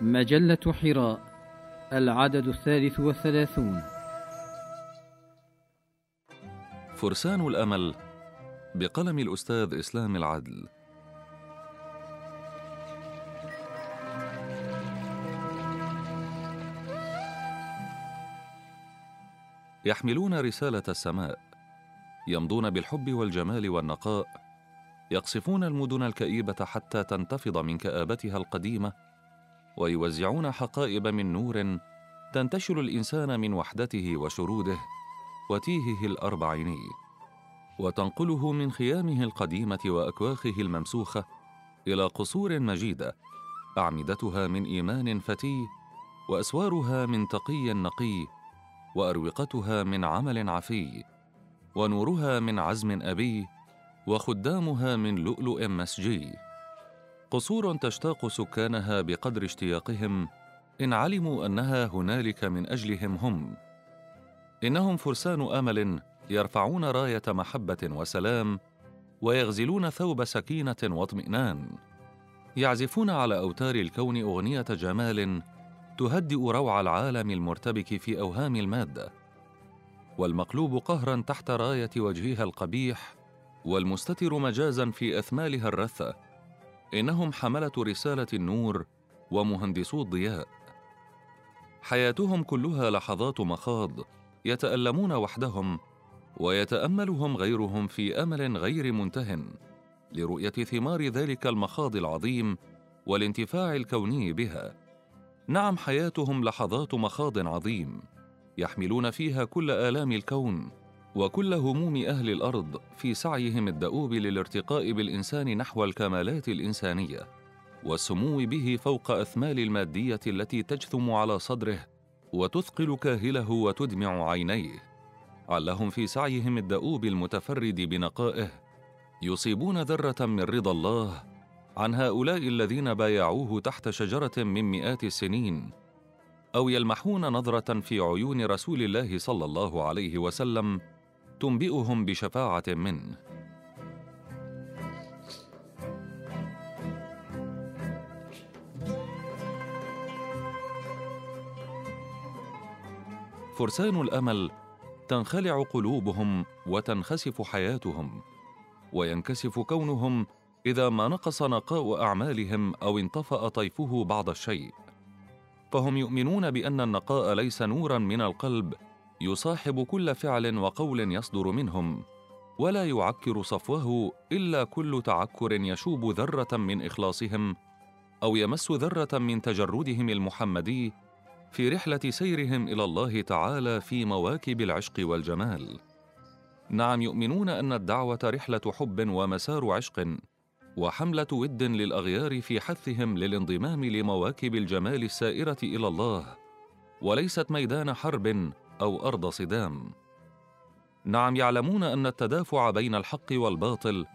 مجلة حراء العدد الثالث والثلاثون. فرسان الأمل بقلم الأستاذ إسلام العدل. يحملون رسالة السماء يمضون بالحب والجمال والنقاء يقصفون المدن الكئيبة حتى تنتفض من كآبتها القديمة ويوزعون حقائب من نور تنتشل الإنسان من وحدته وشروده وتيهه الأربعيني وتنقله من خيامه القديمة وأكواخه الممسوخة إلى قصور مجيدة أعمدتها من إيمان فتي وأسوارها من تقي نقي وأروقتها من عمل عفي ونورها من عزم أبي وخدامها من لؤلؤ مسجي. قصور تشتاق سكانها بقدر اشتياقهم. إن علموا أنها هنالك من أجلهم هم. إنهم فرسان آمل يرفعون راية محبة وسلام ويغزلون ثوب سكينة واطمئنان. يعزفون على أوتار الكون أغنية جمال تهدئ روع العالم المرتبك في أوهام المادة. والمقلوب قهرا تحت راية وجهها القبيح والمستتر مجازا في أثمالها الرثة. إنهم حملة رسالة النور ومهندسو الضياء. حياتهم كلها لحظات مخاض يتألمون وحدهم ويتأملهم غيرهم في أمل غير منته لرؤية ثمار ذلك المخاض العظيم والانتفاع الكوني بها. نعم حياتهم لحظات مخاض عظيم يحملون فيها كل آلام الكون وكل هموم أهل الأرض في سعيهم الدؤوب للارتقاء بالإنسان نحو الكمالات الإنسانية والسمو به فوق أثمال المادية التي تجثم على صدره وتثقل كاهله وتدمع عينيه. علهم في سعيهم الدؤوب المتفرد بنقائه يصيبون ذرة من رضا الله عن هؤلاء الذين بايعوه تحت شجرة من مئات السنين أو يلمحون نظرة في عيون رسول الله صلى الله عليه وسلم تنبئهم بشفاعة منه. فرسان الأمل تنخلع قلوبهم وتنخسف حياتهم وينكسف كونهم إذا ما نقص نقاء أعمالهم أو انطفأ طيفه بعض الشيء. فهم يؤمنون بأن النقاء ليس نورا من القلب يصاحب كل فعل وقول يصدر منهم ولا يعكر صفوه إلا كل تعكر يشوب ذرة من إخلاصهم أو يمس ذرة من تجردهم المحمدي في رحلة سيرهم إلى الله تعالى في مواكب العشق والجمال. نعم يؤمنون أن الدعوة رحلة حب ومسار عشق وحملة ود للأغيار في حثهم للانضمام لمواكب الجمال السائرة إلى الله وليست ميدان حرب أو أرض صدام. نعم يعلمون أن التدافع بين الحق والباطل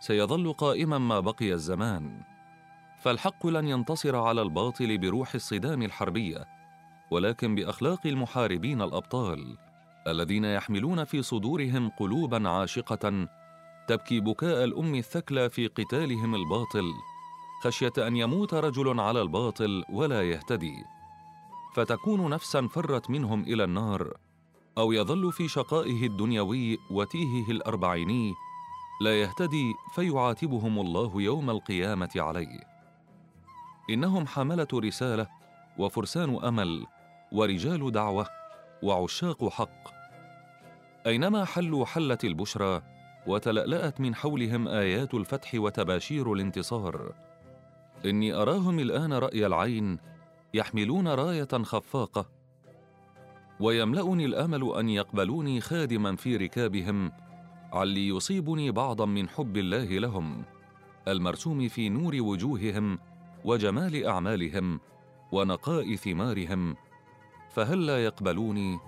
سيظل قائما ما بقي الزمان. فالحق لن ينتصر على الباطل بروح الصدام الحربية ولكن بأخلاق المحاربين الأبطال الذين يحملون في صدورهم قلوبا عاشقة تبكي بكاء الأم الثكلى في قتالهم الباطل خشية أن يموت رجل على الباطل ولا يهتدي. فتكون نفسا فرت منهم إلى النار أو يظل في شقائه الدنيوي وتيهه الأربعيني لا يهتدي فيعاتبهم الله يوم القيامة عليه. إنهم حملة رسالة وفرسان أمل ورجال دعوة وعشاق حق. أينما حلوا حلت البشرى وتلألأت من حولهم آيات الفتح وتباشير الانتصار إني أراهم الآن رأي العين يحملون راية خفاقة. ويملأني الأمل أن يقبلوني خادما في ركابهم علي يصيبني بعضا من حب الله لهم المرسوم في نور وجوههم وجمال أعمالهم ونقاء ثمارهم فهلا يقبلوني؟